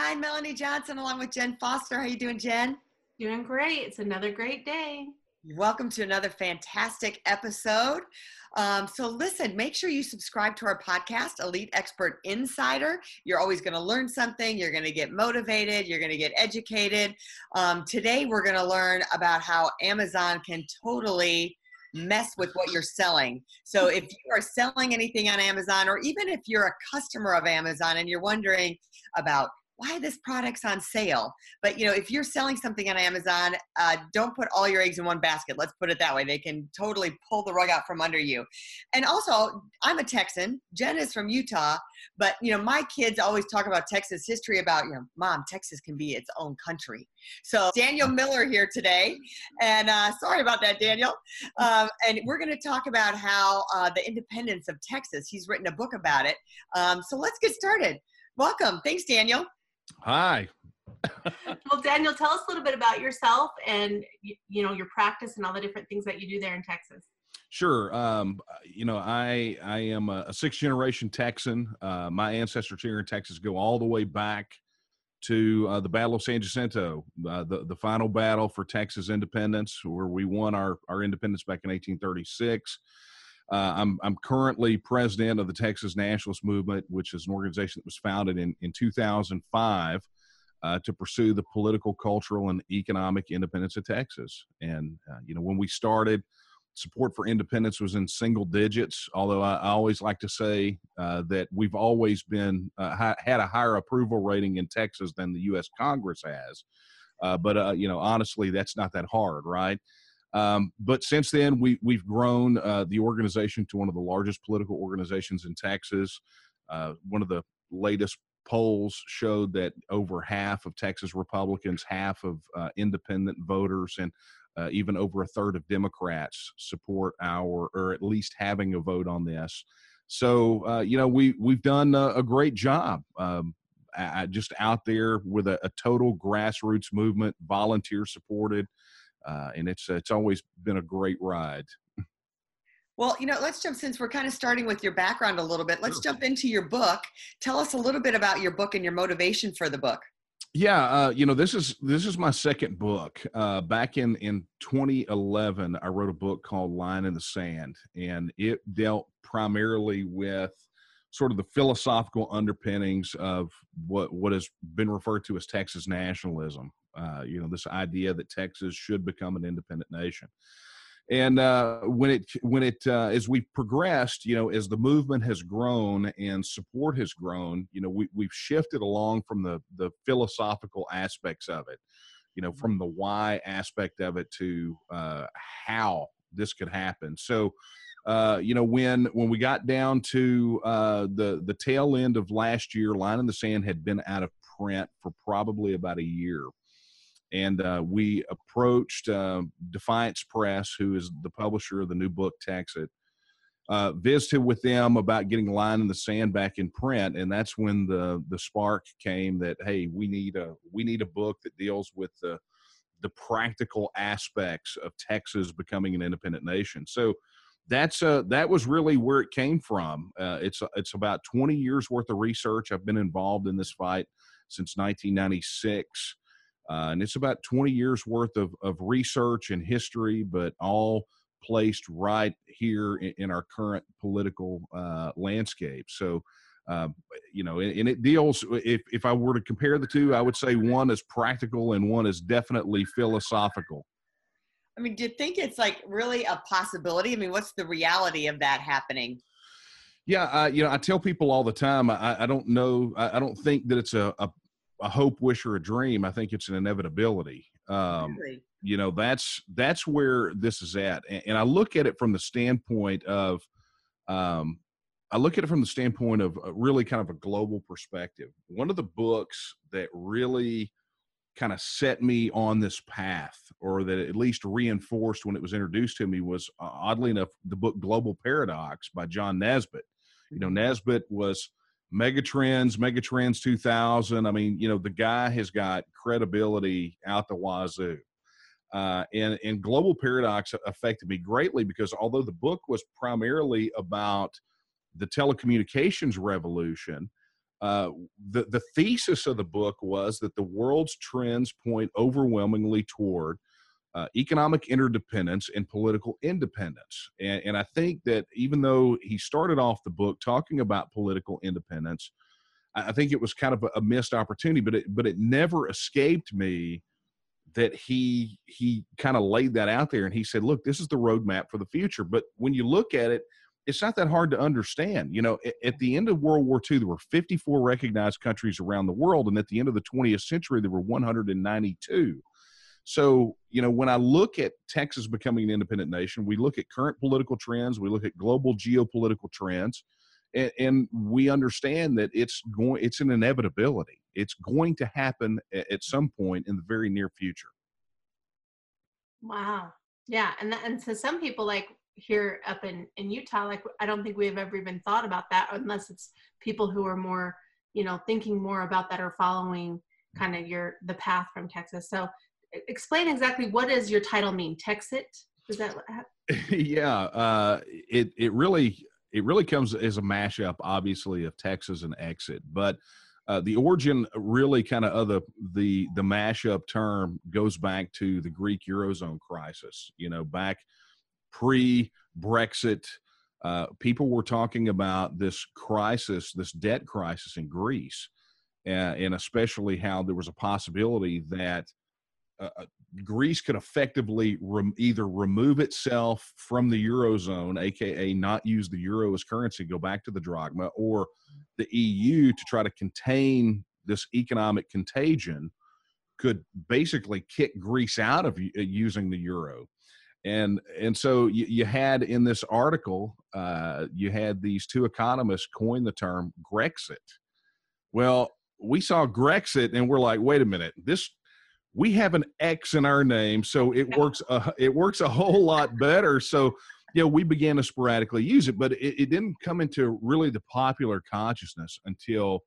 Hi, Melanie Johnson, along with Jen Foster. How you doing, Jen? Doing great. It's another great day. Welcome to another fantastic episode. Um, so, listen, make sure you subscribe to our podcast, Elite Expert Insider. You're always going to learn something. You're going to get motivated. You're going to get educated. Um, today, we're going to learn about how Amazon can totally mess with what you're selling. So, if you are selling anything on Amazon, or even if you're a customer of Amazon and you're wondering about why this product's on sale? But you know if you're selling something on amazon uh, don't put all your eggs in one basket let's put it that way. They can totally pull the rug out from under you. And also i'm a texan. Jen is from utah. But you know my kids always talk about texas history about you know mom texas can be its own country. So daniel miller here today. And uh, sorry about that daniel. Um, and we're going to talk about how uh, the independence of texas. He's written a book about it. Um, so let's get started. Welcome. Thanks daniel Hi. well, Daniel, tell us a little bit about yourself and you know your practice and all the different things that you do there in Texas. Sure. Um, you know, I I am a, a sixth generation Texan. Uh, my ancestors here in Texas go all the way back to uh, the Battle of San Jacinto, uh, the the final battle for Texas independence, where we won our our independence back in 1836. Uh, I'm, I'm currently president of the Texas Nationalist Movement, which is an organization that was founded in, in 2005 uh, to pursue the political, cultural, and economic independence of Texas. And, uh, you know, when we started, support for independence was in single digits, although I, I always like to say uh, that we've always been, uh, had a higher approval rating in Texas than the U.S. Congress has. Uh, but, you know, honestly, that's not that hard, right? Um, but since then, we, we've grown uh, the organization to one of the largest political organizations in Texas. Uh, one of the latest polls showed that over half of Texas Republicans, half of uh, independent voters, and uh, even over a third of Democrats support our, or at least having a vote on this. So, uh, you know, we, we've done a, a great job. Um, just out there with a, a total grassroots movement, volunteer supported uh, and it's it's always been a great ride. Well, you know, let's jump since we're kind of starting with your background a little bit. Let's jump into your book. Tell us a little bit about your book and your motivation for the book. Yeah, uh, you know, this is this is my second book. Uh, back in in 2011, I wrote a book called Line in the Sand, and it dealt primarily with sort of the philosophical underpinnings of what what has been referred to as Texas nationalism. Uh, you know, this idea that Texas should become an independent nation. And uh, when it when it uh, as we've progressed, you know, as the movement has grown and support has grown, you know, we we've shifted along from the the philosophical aspects of it, you know, from the why aspect of it to uh, how this could happen. So, uh, you know, when when we got down to uh, the the tail end of last year, Line in the Sand had been out of print for probably about a year and uh, we approached uh, Defiance Press, who is the publisher of the new book Texit, uh, visited with them about getting Line in the Sand back in print, and that's when the the spark came that hey, we need a we need a book that deals with the the practical aspects of Texas becoming an independent nation. So that's uh that was really where it came from. Uh, it's it's about 20 years worth of research. I've been involved in this fight since 1996. Uh, and it's about 20 years worth of, of research and history, but all placed right here in, in our current political uh, landscape. So, uh, you know, and, and, it deals, if, if I were to compare the two, I would say one is practical and one is definitely philosophical. I mean, do you think it's like really a possibility? I mean, what's the reality of that happening? Yeah, uh, you know, I tell people all the time. I, I don't know. I, I, don't think that it's a, a, a hope, wish, or a dream. I think it's an inevitability. Um, really? You know, that's that's where this is at, and, and, I look at it from the standpoint of, um, I look at it from the standpoint of really kind of a global perspective. One of the books that really kind of set me on this path, or that at least reinforced when it was introduced to me, was uh, oddly enough the book Global Paradox by John Naisbitt. You know, mm-hmm. Was Megatrends, Megatrends 2000. I mean, you know, the guy has got credibility out the wazoo. Uh, and, and Global Paradox affected me greatly because although the book was primarily about the telecommunications revolution, uh, the, the thesis of the book was that the world's trends point overwhelmingly toward uh, economic interdependence and political independence. And, and I think that even though he started off the book talking about political independence, I think it was kind of a, a missed opportunity, but it, but it never escaped me that he he kind of laid that out there and he said, look, this is the roadmap for the future. But when you look at it, it's not that hard to understand. You know, at, the end of World War II, there were 54 recognized countries around the world, and at the end of the 20th century, there were 192. So, you know, when I look at Texas becoming an independent nation, we look at current political trends, we look at global geopolitical trends, and, and we understand that it's going, it's an inevitability. It's going to happen at some point in the very near future. Wow. Yeah, and and to some people, like here up in in Utah, like I don't think we've ever even thought about that, unless it's people who are more, you know, thinking more about that or following kind of your the path from Texas. So, explain exactly what does your title mean? Texit? Is that yeah, uh, it it really it really comes as a mashup, obviously, of Texas and exit, but. Uh, the origin really kind of the the the mashup term goes back to the Greek eurozone crisis. You know, back pre Brexit, uh, people were talking about this crisis, this debt crisis in Greece, uh, and especially how there was a possibility that uh, Greece could effectively rem- either remove itself from the eurozone, aka not use the euro as currency, go back to the drachma, or the EU to try to contain this economic contagion could basically kick Greece out of uh, using the euro. And and so you, you had in this article uh, you had these two economists coin the term grexit. Well we saw grexit and we're like wait a minute. This we have an x in our name so it works a, it works a whole lot better so you know we began to sporadically use it but it, it didn't come into really the popular consciousness until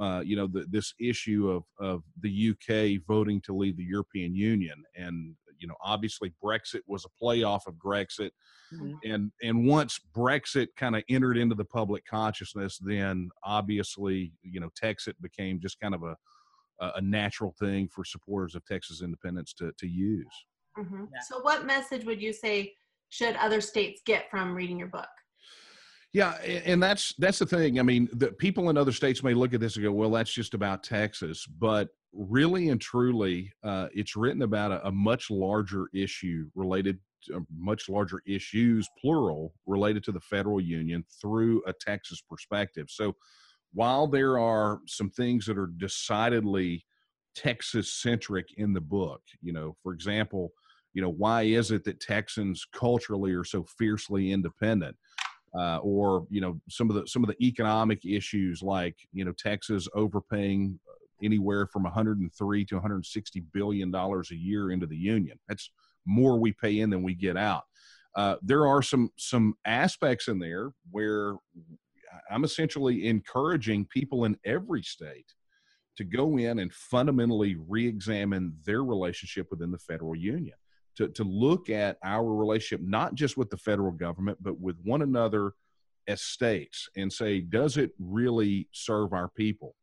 uh, you know the, this issue of of the UK voting to leave the European Union, and you know obviously Brexit was a playoff of Grexit, mm-hmm. and and once Brexit kind of entered into the public consciousness, then obviously you know Texit became just kind of a a natural thing for supporters of Texas independence to to use. Mm-hmm. Yeah. So, what message would you say should other states get from reading your book? Yeah, and that's that's the thing. I mean, the people in other states may look at this and go, "Well, that's just about Texas," but really and truly, uh, it's written about a, a, much larger issue related to uh, much larger issues, plural, related to the federal union through a Texas perspective. So, while there are some things that are decidedly Texas centric in the book, you know, for example, you know, why is it that Texans culturally are so fiercely independent? uh, or you know some of the some of the economic issues like you know Texas overpaying anywhere from 103 to 160 billion dollars a year into the union. That's more we pay in than we get out. Uh, there are some some aspects in there where I'm essentially encouraging people in every state to go in and fundamentally re-examine their relationship within the federal union to, to look at our relationship, not just with the federal government, but with one another as states and say, does it really serve our people?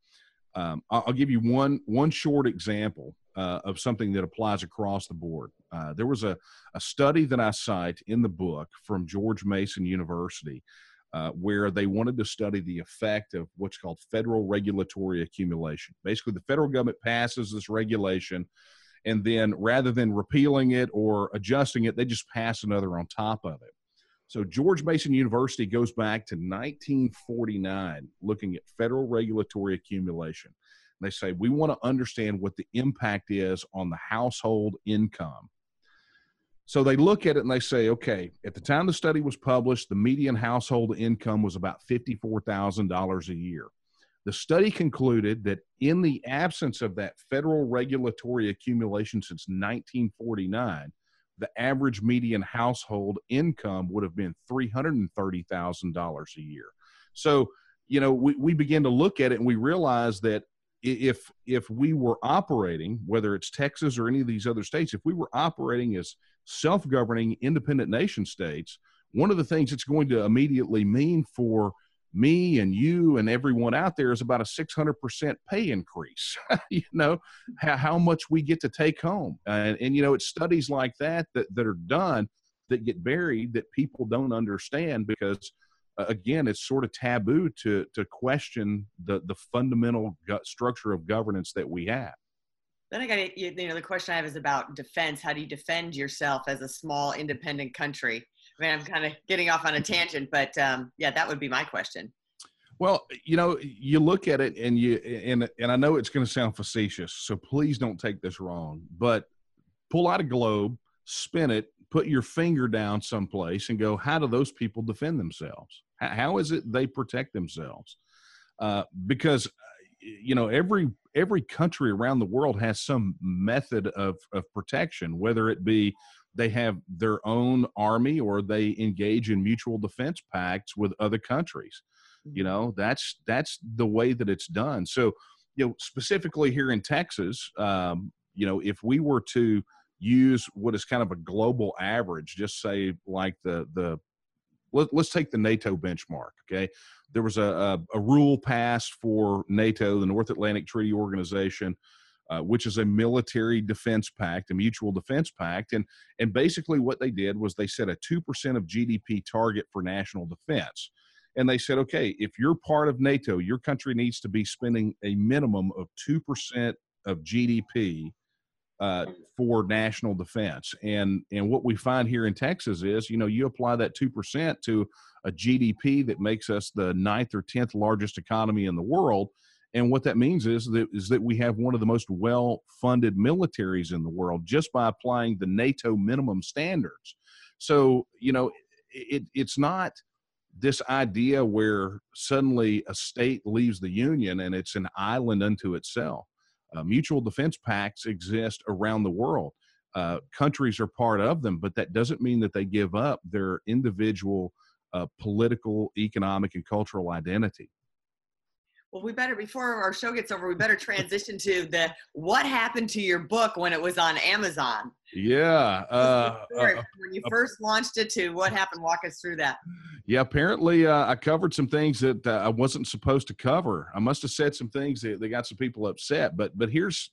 Um, I'll, give you one, one short example uh, of something that applies across the board. Uh, there was a, a study that I cite in the book from George Mason University uh, where they wanted to study the effect of what's called federal regulatory accumulation. Basically, the federal government passes this regulation and then rather than repealing it or adjusting it, they just pass another on top of it. So George Mason University goes back to 1949, looking at federal regulatory accumulation. They say we want to understand what the impact is on the household income. So they look at it and they say, okay, at the time the study was published, the median household income was about $54,000 a year. The study concluded that in the absence of that federal regulatory accumulation since 1949, the average median household income would have been $330,000 a year. So, you know, we, we begin to look at it and we realize that if if we were operating whether it's texas or any of these other states if we were operating as self-governing independent nation states one of the things it's going to immediately mean for me and you and everyone out there is about a 600% pay increase you know how, how, much we get to take home. And, and you know it's studies like that, that that are done that get buried that people don't understand because again it's sort of taboo to to question the the fundamental structure of governance that we have then I got you know the question I have is about defense. How do you defend yourself as a small independent country? I mean, I'm kind of getting off on a tangent, but um, yeah, that would be my question. Well, you know, you look at it and you and and I know it's going to sound facetious, so please don't take this wrong, but pull out a globe, spin it, put your finger down someplace and go, how do those people defend themselves? how is it they protect themselves? Uh, because you know every every country around the world has some method of of protection, whether it be they have their own army or they engage in mutual defense pacts with other countries you mm-hmm. know that's that's the way that it's done so you know specifically here in texas um, you know if we were to use what is kind of a global average just say like the the let, us take the nato benchmark okay there was a, a, a rule passed for nato the north atlantic treaty organization uh, which is a military defense pact, a mutual defense pact. And, and basically, what they did was they set a 2% of GDP target for national defense. And they said, okay, if you're part of NATO, your country needs to be spending a minimum of 2% of GDP uh, for national defense. And and what we find here in Texas is, you know, you apply that two percent to a GDP that makes us the ninth or tenth largest economy in the world, and what that means is that is that we have one of the most well-funded militaries in the world just by applying the NATO minimum standards. So you know, it, it's not this idea where suddenly a state leaves the union and it's an island unto itself. Uh, mutual defense pacts exist around the world. Uh, countries are part of them, but that doesn't mean that they give up their individual uh, political, economic, and cultural identity well, we better before our show gets over, we better transition to the what happened to your book when it was on Amazon. Yeah, uh, uh, when you uh, first launched it to what happened. Walk us through that. Yeah, apparently uh, I covered some things that uh, I wasn't supposed to cover. I must have said some things that, that got some people upset. But but here's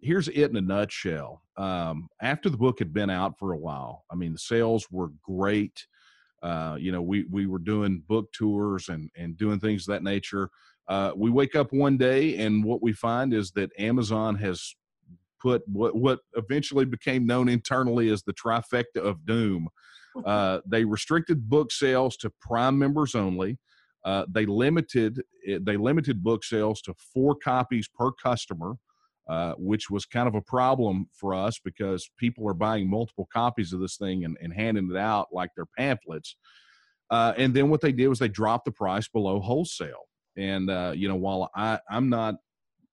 here's it in a nutshell. Um, after the book had been out for a while, I mean the sales were great. Uh, you know, we we were doing book tours and and doing things of that nature. Uh, we wake up one day and what we find is that Amazon has put what what eventually became known internally as the trifecta of doom. Uh, they restricted book sales to Prime members only. Uh, they limited eh, they limited book sales to four copies per customer, uh, which was kind of a problem for us because people are buying multiple copies of this thing and, and handing it out like they're pamphlets. Uh, and then what they did was they dropped the price below wholesale. And uh, you know, while I I'm not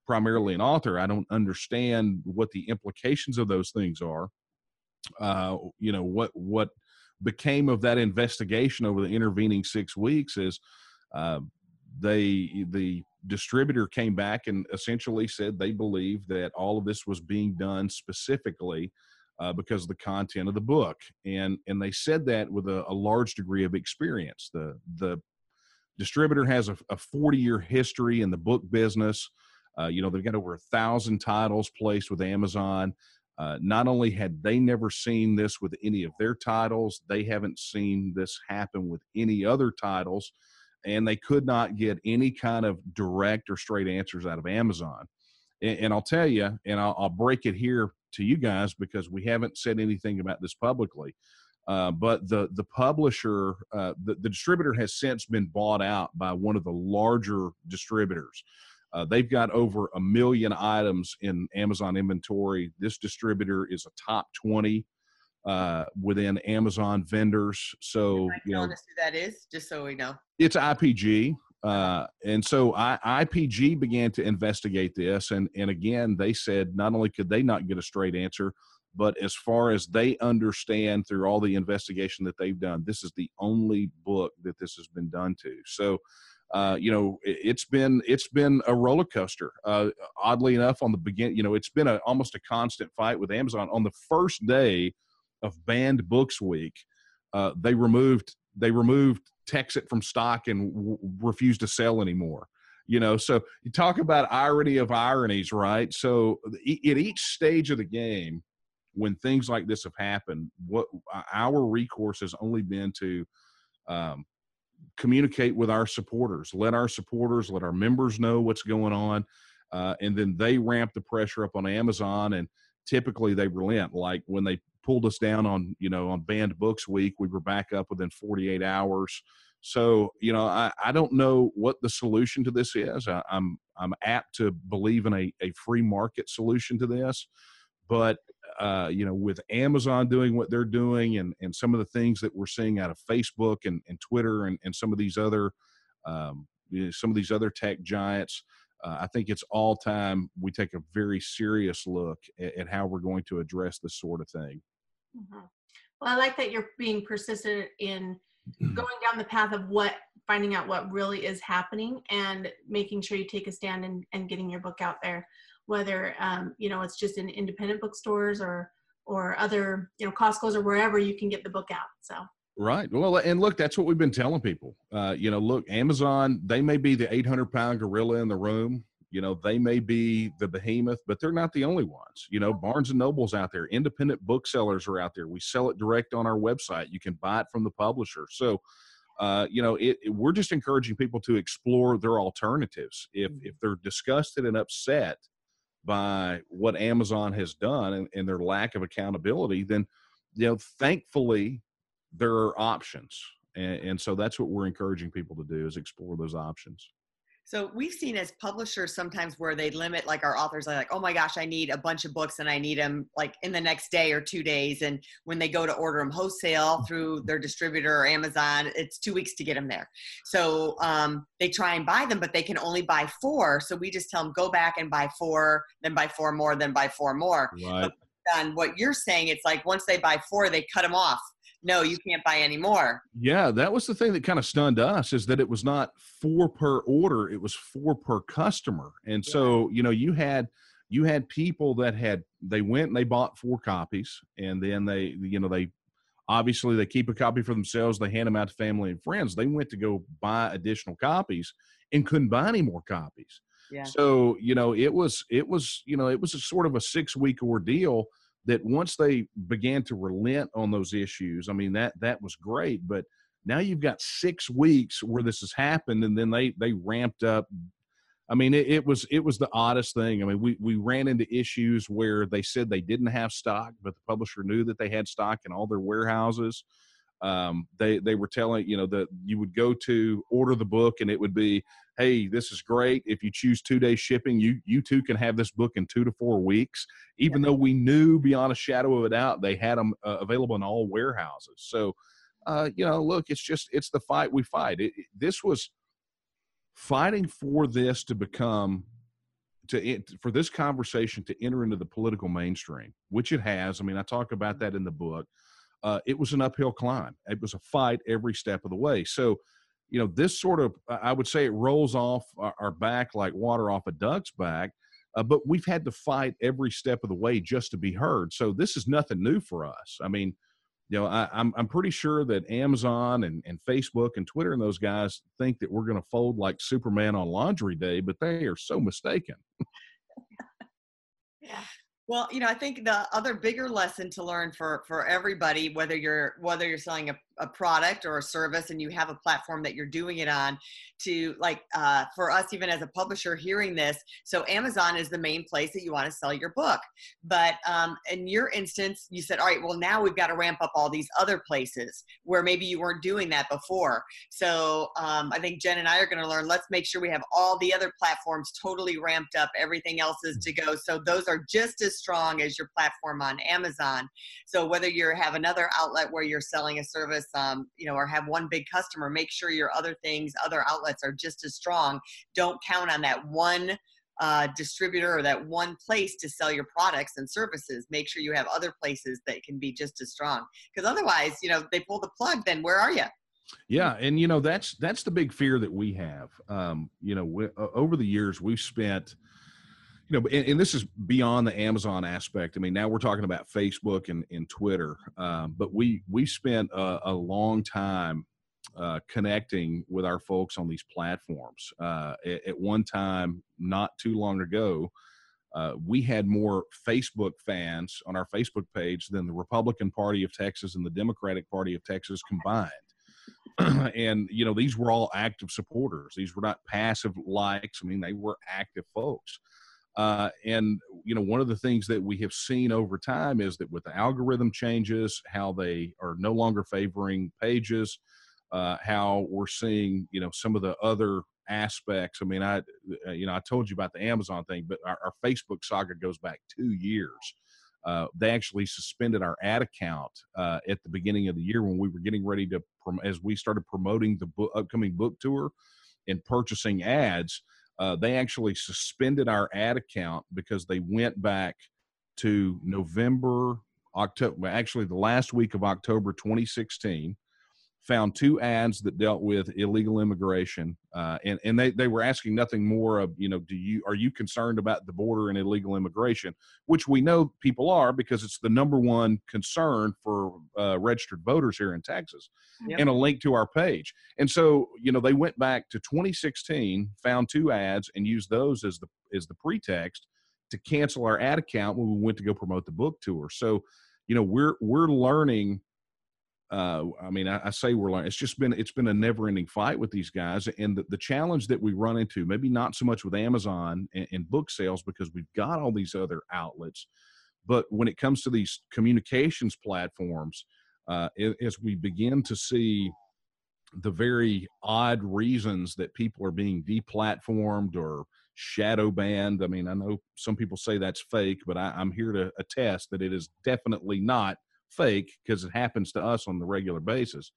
primarily an author, I don't understand what the implications of those things are. Uh, you know what what became of that investigation over the intervening six weeks is uh, they the distributor came back and essentially said they believe that all of this was being done specifically uh, because of the content of the book and and they said that with a, a large degree of experience the the distributor has a, a 40 year history in the book business. Uh, you know, they've got over a thousand titles placed with Amazon. Uh, not only had they never seen this with any of their titles, they haven't seen this happen with any other titles, and they could not get any kind of direct or straight answers out of Amazon. And, and I'll tell you, and I'll, I'll break it here to you guys because we haven't said anything about this publicly. Uh, but the the publisher, uh, the, the distributor has since been bought out by one of the larger distributors. Uh, they've got over a million items in Amazon inventory. This distributor is a top 20 uh, within Amazon vendors. So you know, us who that is, just so we know. It's IPG. Uh, and so I, IPG began to investigate this, and and again, they said not only could they not get a straight answer, but as far as they understand through all the investigation that they've done, this is the only book that this has been done to. So, uh, you know, it, has been it's been a roller coaster. Uh, oddly enough, on the begin, you know, it's been a, almost a constant fight with Amazon. On the first day of banned books week, uh, they removed they removed Texit from stock and w- refused to sell anymore you know so you talk about irony of ironies right so at each stage of the game when things like this have happened, what our recourse has only been to um, communicate with our supporters, let our supporters, let our members know what's going on, uh, and then they ramp the pressure up on Amazon, and typically they relent. Like when they pulled us down on you know on banned books week, we were back up within 48 hours. So you know, I, I don't know what the solution to this is. I, I'm I'm apt to believe in a, a free market solution to this, but uh, you know, with Amazon doing what they're doing and, and some of the things that we're seeing out of Facebook and, and Twitter and, and some of these other um, you know, some of these other tech giants, uh, I think it's all time we take a very serious look at, at how we're going to address this sort of thing. Mm-hmm. Well, I like that you're being persistent in going down the path of what finding out what really is happening and making sure you take a stand and, and getting your book out there whether um, you know it's just in independent bookstores or or other you know Costco's or wherever you can get the book out. So. Right. Well, and look, that's what we've been telling people. Uh, you know, look, Amazon, they may be the 800 pound gorilla in the room. You know, they may be the behemoth, but they're not the only ones. You know, Barnes and Noble's out there, independent booksellers are out there. We sell it direct on our website. You can buy it from the publisher. So, uh, you know, it, it, we're just encouraging people to explore their alternatives. If if they're disgusted and upset by what Amazon has done and, and their lack of accountability, then you know, thankfully there are options. And, and so that's what we're encouraging people to do is explore those options. So we've seen as publishers sometimes where they limit like our authors are like, oh my gosh, I need a bunch of books and I need them like in the next day or two days. And when they go to order them wholesale through their distributor or Amazon, it's two weeks to get them there. So um, they try and buy them, but they can only buy four. So we just tell them go back and buy four, then buy four more, then buy four more. Right. And what you're saying, it's like once they buy four, they cut them off no, you can't buy any more. Yeah, that was the thing that kind of stunned us is that it was not four per order, it was four per customer. And yeah. so, you know, you had you had people that had they went and they bought four copies and then they you know they obviously they keep a copy for themselves they hand them out to family and friends they went to go buy additional copies and couldn't buy any more copies yeah. so you know it was it was you know it was a sort of a six week ordeal that once they began to relent on those issues, I mean that that was great. But now you've got six weeks where this has happened, and then they they ramped up. I mean, it, it was it was the oddest thing. I mean, we we ran into issues where they said they didn't have stock, but the publisher knew that they had stock in all their warehouses. Um, they they were telling you know that you would go to order the book, and it would be hey, this is great. If you choose two day shipping, you you too can have this book in two to four weeks. Even yeah. though we knew beyond a shadow of a doubt they had them uh, available in all warehouses. So, uh, you know, look, it's just it's the fight we fight. It, it, this was fighting for this to become to for this conversation to enter into the political mainstream, which it has. I mean, I talk about that in the book. Uh, it was an uphill climb. It was a fight every step of the way. So you know, this sort of, I would say it rolls off our back like water off a duck's back. Uh, but we've had to fight every step of the way just to be heard. So this is nothing new for us. I mean, you know, I, am I'm, I'm pretty sure that Amazon and, and Facebook and Twitter and those guys think that we're going to fold like Superman on Laundry Day, but they are so mistaken. yeah. Well, you know, I think the other bigger lesson to learn for for everybody, whether you're whether you're selling a, a product or a service and you have a platform that you're doing it on to like uh, for us even as a publisher hearing this so amazon is the main place that you want to sell your book. But um, in your instance you said all right well now we've got to ramp up all these other places where maybe you weren't doing that before. So um, i think jen and i are going to learn let's make sure we have all the other platforms totally ramped up. Everything else is to go. So those are just as strong as your platform on amazon. So whether you have another outlet where you're selling a service um, you know or have one big customer make sure your other things other outlets are just as strong. Don't count on that one uh, distributor or that one place to sell your products and services. Make sure you have other places that can be just as strong. Because otherwise you know they pull the plug then where are you yeah and you know that's that's the big fear that we have. Um, you know we, uh, over the years we've spent you know, and, and, this is beyond the Amazon aspect. I mean, now we're talking about Facebook and, and Twitter, um, but we we spent a, a long time uh, connecting with our folks on these platforms. Uh, at, at, one time, not too long ago, uh, we had more Facebook fans on our Facebook page than the Republican Party of Texas and the Democratic Party of Texas combined. and you know, these were all active supporters. These were not passive likes. I mean, they were active folks. Uh, and you know, one of the things that we have seen over time is that with the algorithm changes, how they are no longer favoring pages, uh, how we're seeing you know some of the other aspects. I mean, I uh, you know I told you about the Amazon thing, but our, our Facebook saga goes back two years. Uh, they actually suspended our ad account uh, at the beginning of the year when we were getting ready to as we started promoting the book, upcoming book tour and purchasing ads uh, they actually suspended our ad account because they went back to November, October, actually the last week of October 2016 found two ads that dealt with illegal immigration, uh, and and they they were asking nothing more of you know do you are you concerned about the border and illegal immigration, which we know people are because it's the number one concern for uh, registered voters here in Texas, yep. and a link to our page. And so you know they went back to 2016, found two ads, and used those as the as the pretext to cancel our ad account when we went to go promote the book tour. So you know we're we're learning uh, I mean, I, I, say we're learning. It's just been it's been a never-ending fight with these guys, and the, the challenge that we run into, maybe not so much with Amazon and, and, book sales because we've got all these other outlets, but when it comes to these communications platforms, uh, as we begin to see the very odd reasons that people are being deplatformed or shadow banned. I mean, I know some people say that's fake, but I, I'm here to attest that it is definitely not fake because it happens to us on the regular basis.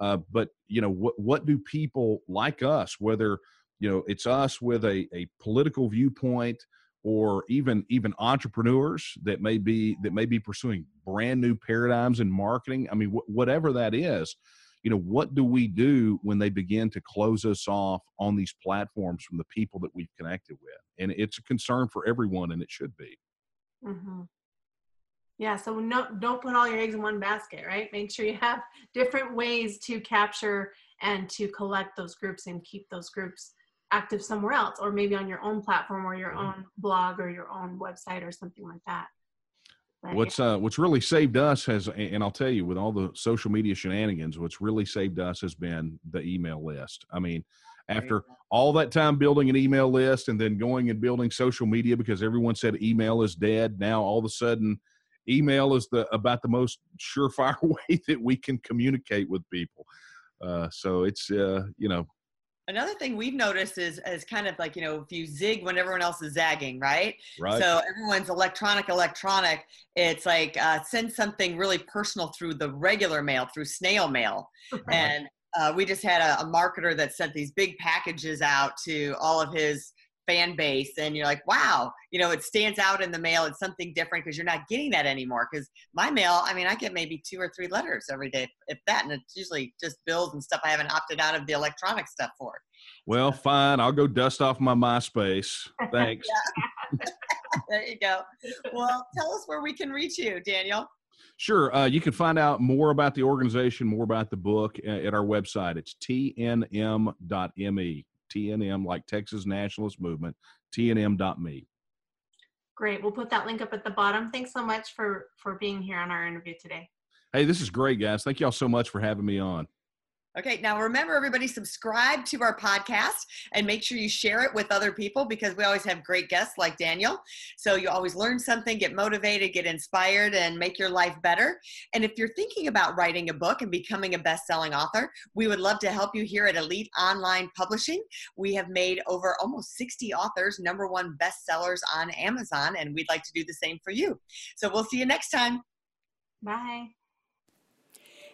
Uh, but you know what what do people like us whether you know it's us with a, a political viewpoint or even even entrepreneurs that may be that may be pursuing brand new paradigms in marketing i mean wh- whatever that is you know what do we do when they begin to close us off on these platforms from the people that we've connected with and it's a concern for everyone and it should be mm-hmm. Yeah, so no, don't put all your eggs in one basket, right? Make sure you have different ways to capture and to collect those groups and keep those groups active somewhere else, or maybe on your own platform or your own blog or your own website or something like that. But, what's yeah. uh, what's really saved us has, and I'll tell you, with all the social media shenanigans, what's really saved us has been the email list. I mean, after all that time building an email list and then going and building social media because everyone said email is dead, now all of a sudden email is the about the most surefire way that we can communicate with people. Uh, so it's uh, you know. Another thing we've noticed is is kind of like you know if you zig when everyone else is zagging, right? Right. So everyone's electronic, electronic. It's like uh, send something really personal through the regular mail, through snail mail, and uh, we just had a, a, marketer that sent these big packages out to all of his fan base and you're like wow you know it stands out in the mail it's something different because you're not getting that anymore because my mail i mean i get maybe two or three letters every day if that and it's usually just bills and stuff i haven't opted out of the electronic stuff for well fine i'll go dust off my myspace thanks there you go well tell us where we can reach you daniel Sure. Uh, you can find out more about the organization, more about the book uh, at our website. It's tnm.me. TNM, like Texas Nationalist Movement, TNM.me. Great. We'll put that link up at the bottom. Thanks so much for for being here on our interview today. Hey, this is great, guys. Thank y'all so much for having me on. Okay, now remember, everybody, subscribe to our podcast and make sure you share it with other people because we always have great guests like Daniel. So you always learn something, get motivated, get inspired, and make your life better. And if you're thinking about writing a book and becoming a best selling author, we would love to help you here at Elite Online Publishing. We have made over almost 60 authors number one bestsellers on Amazon, and we'd like to do the same for you. So we'll see you next time. Bye.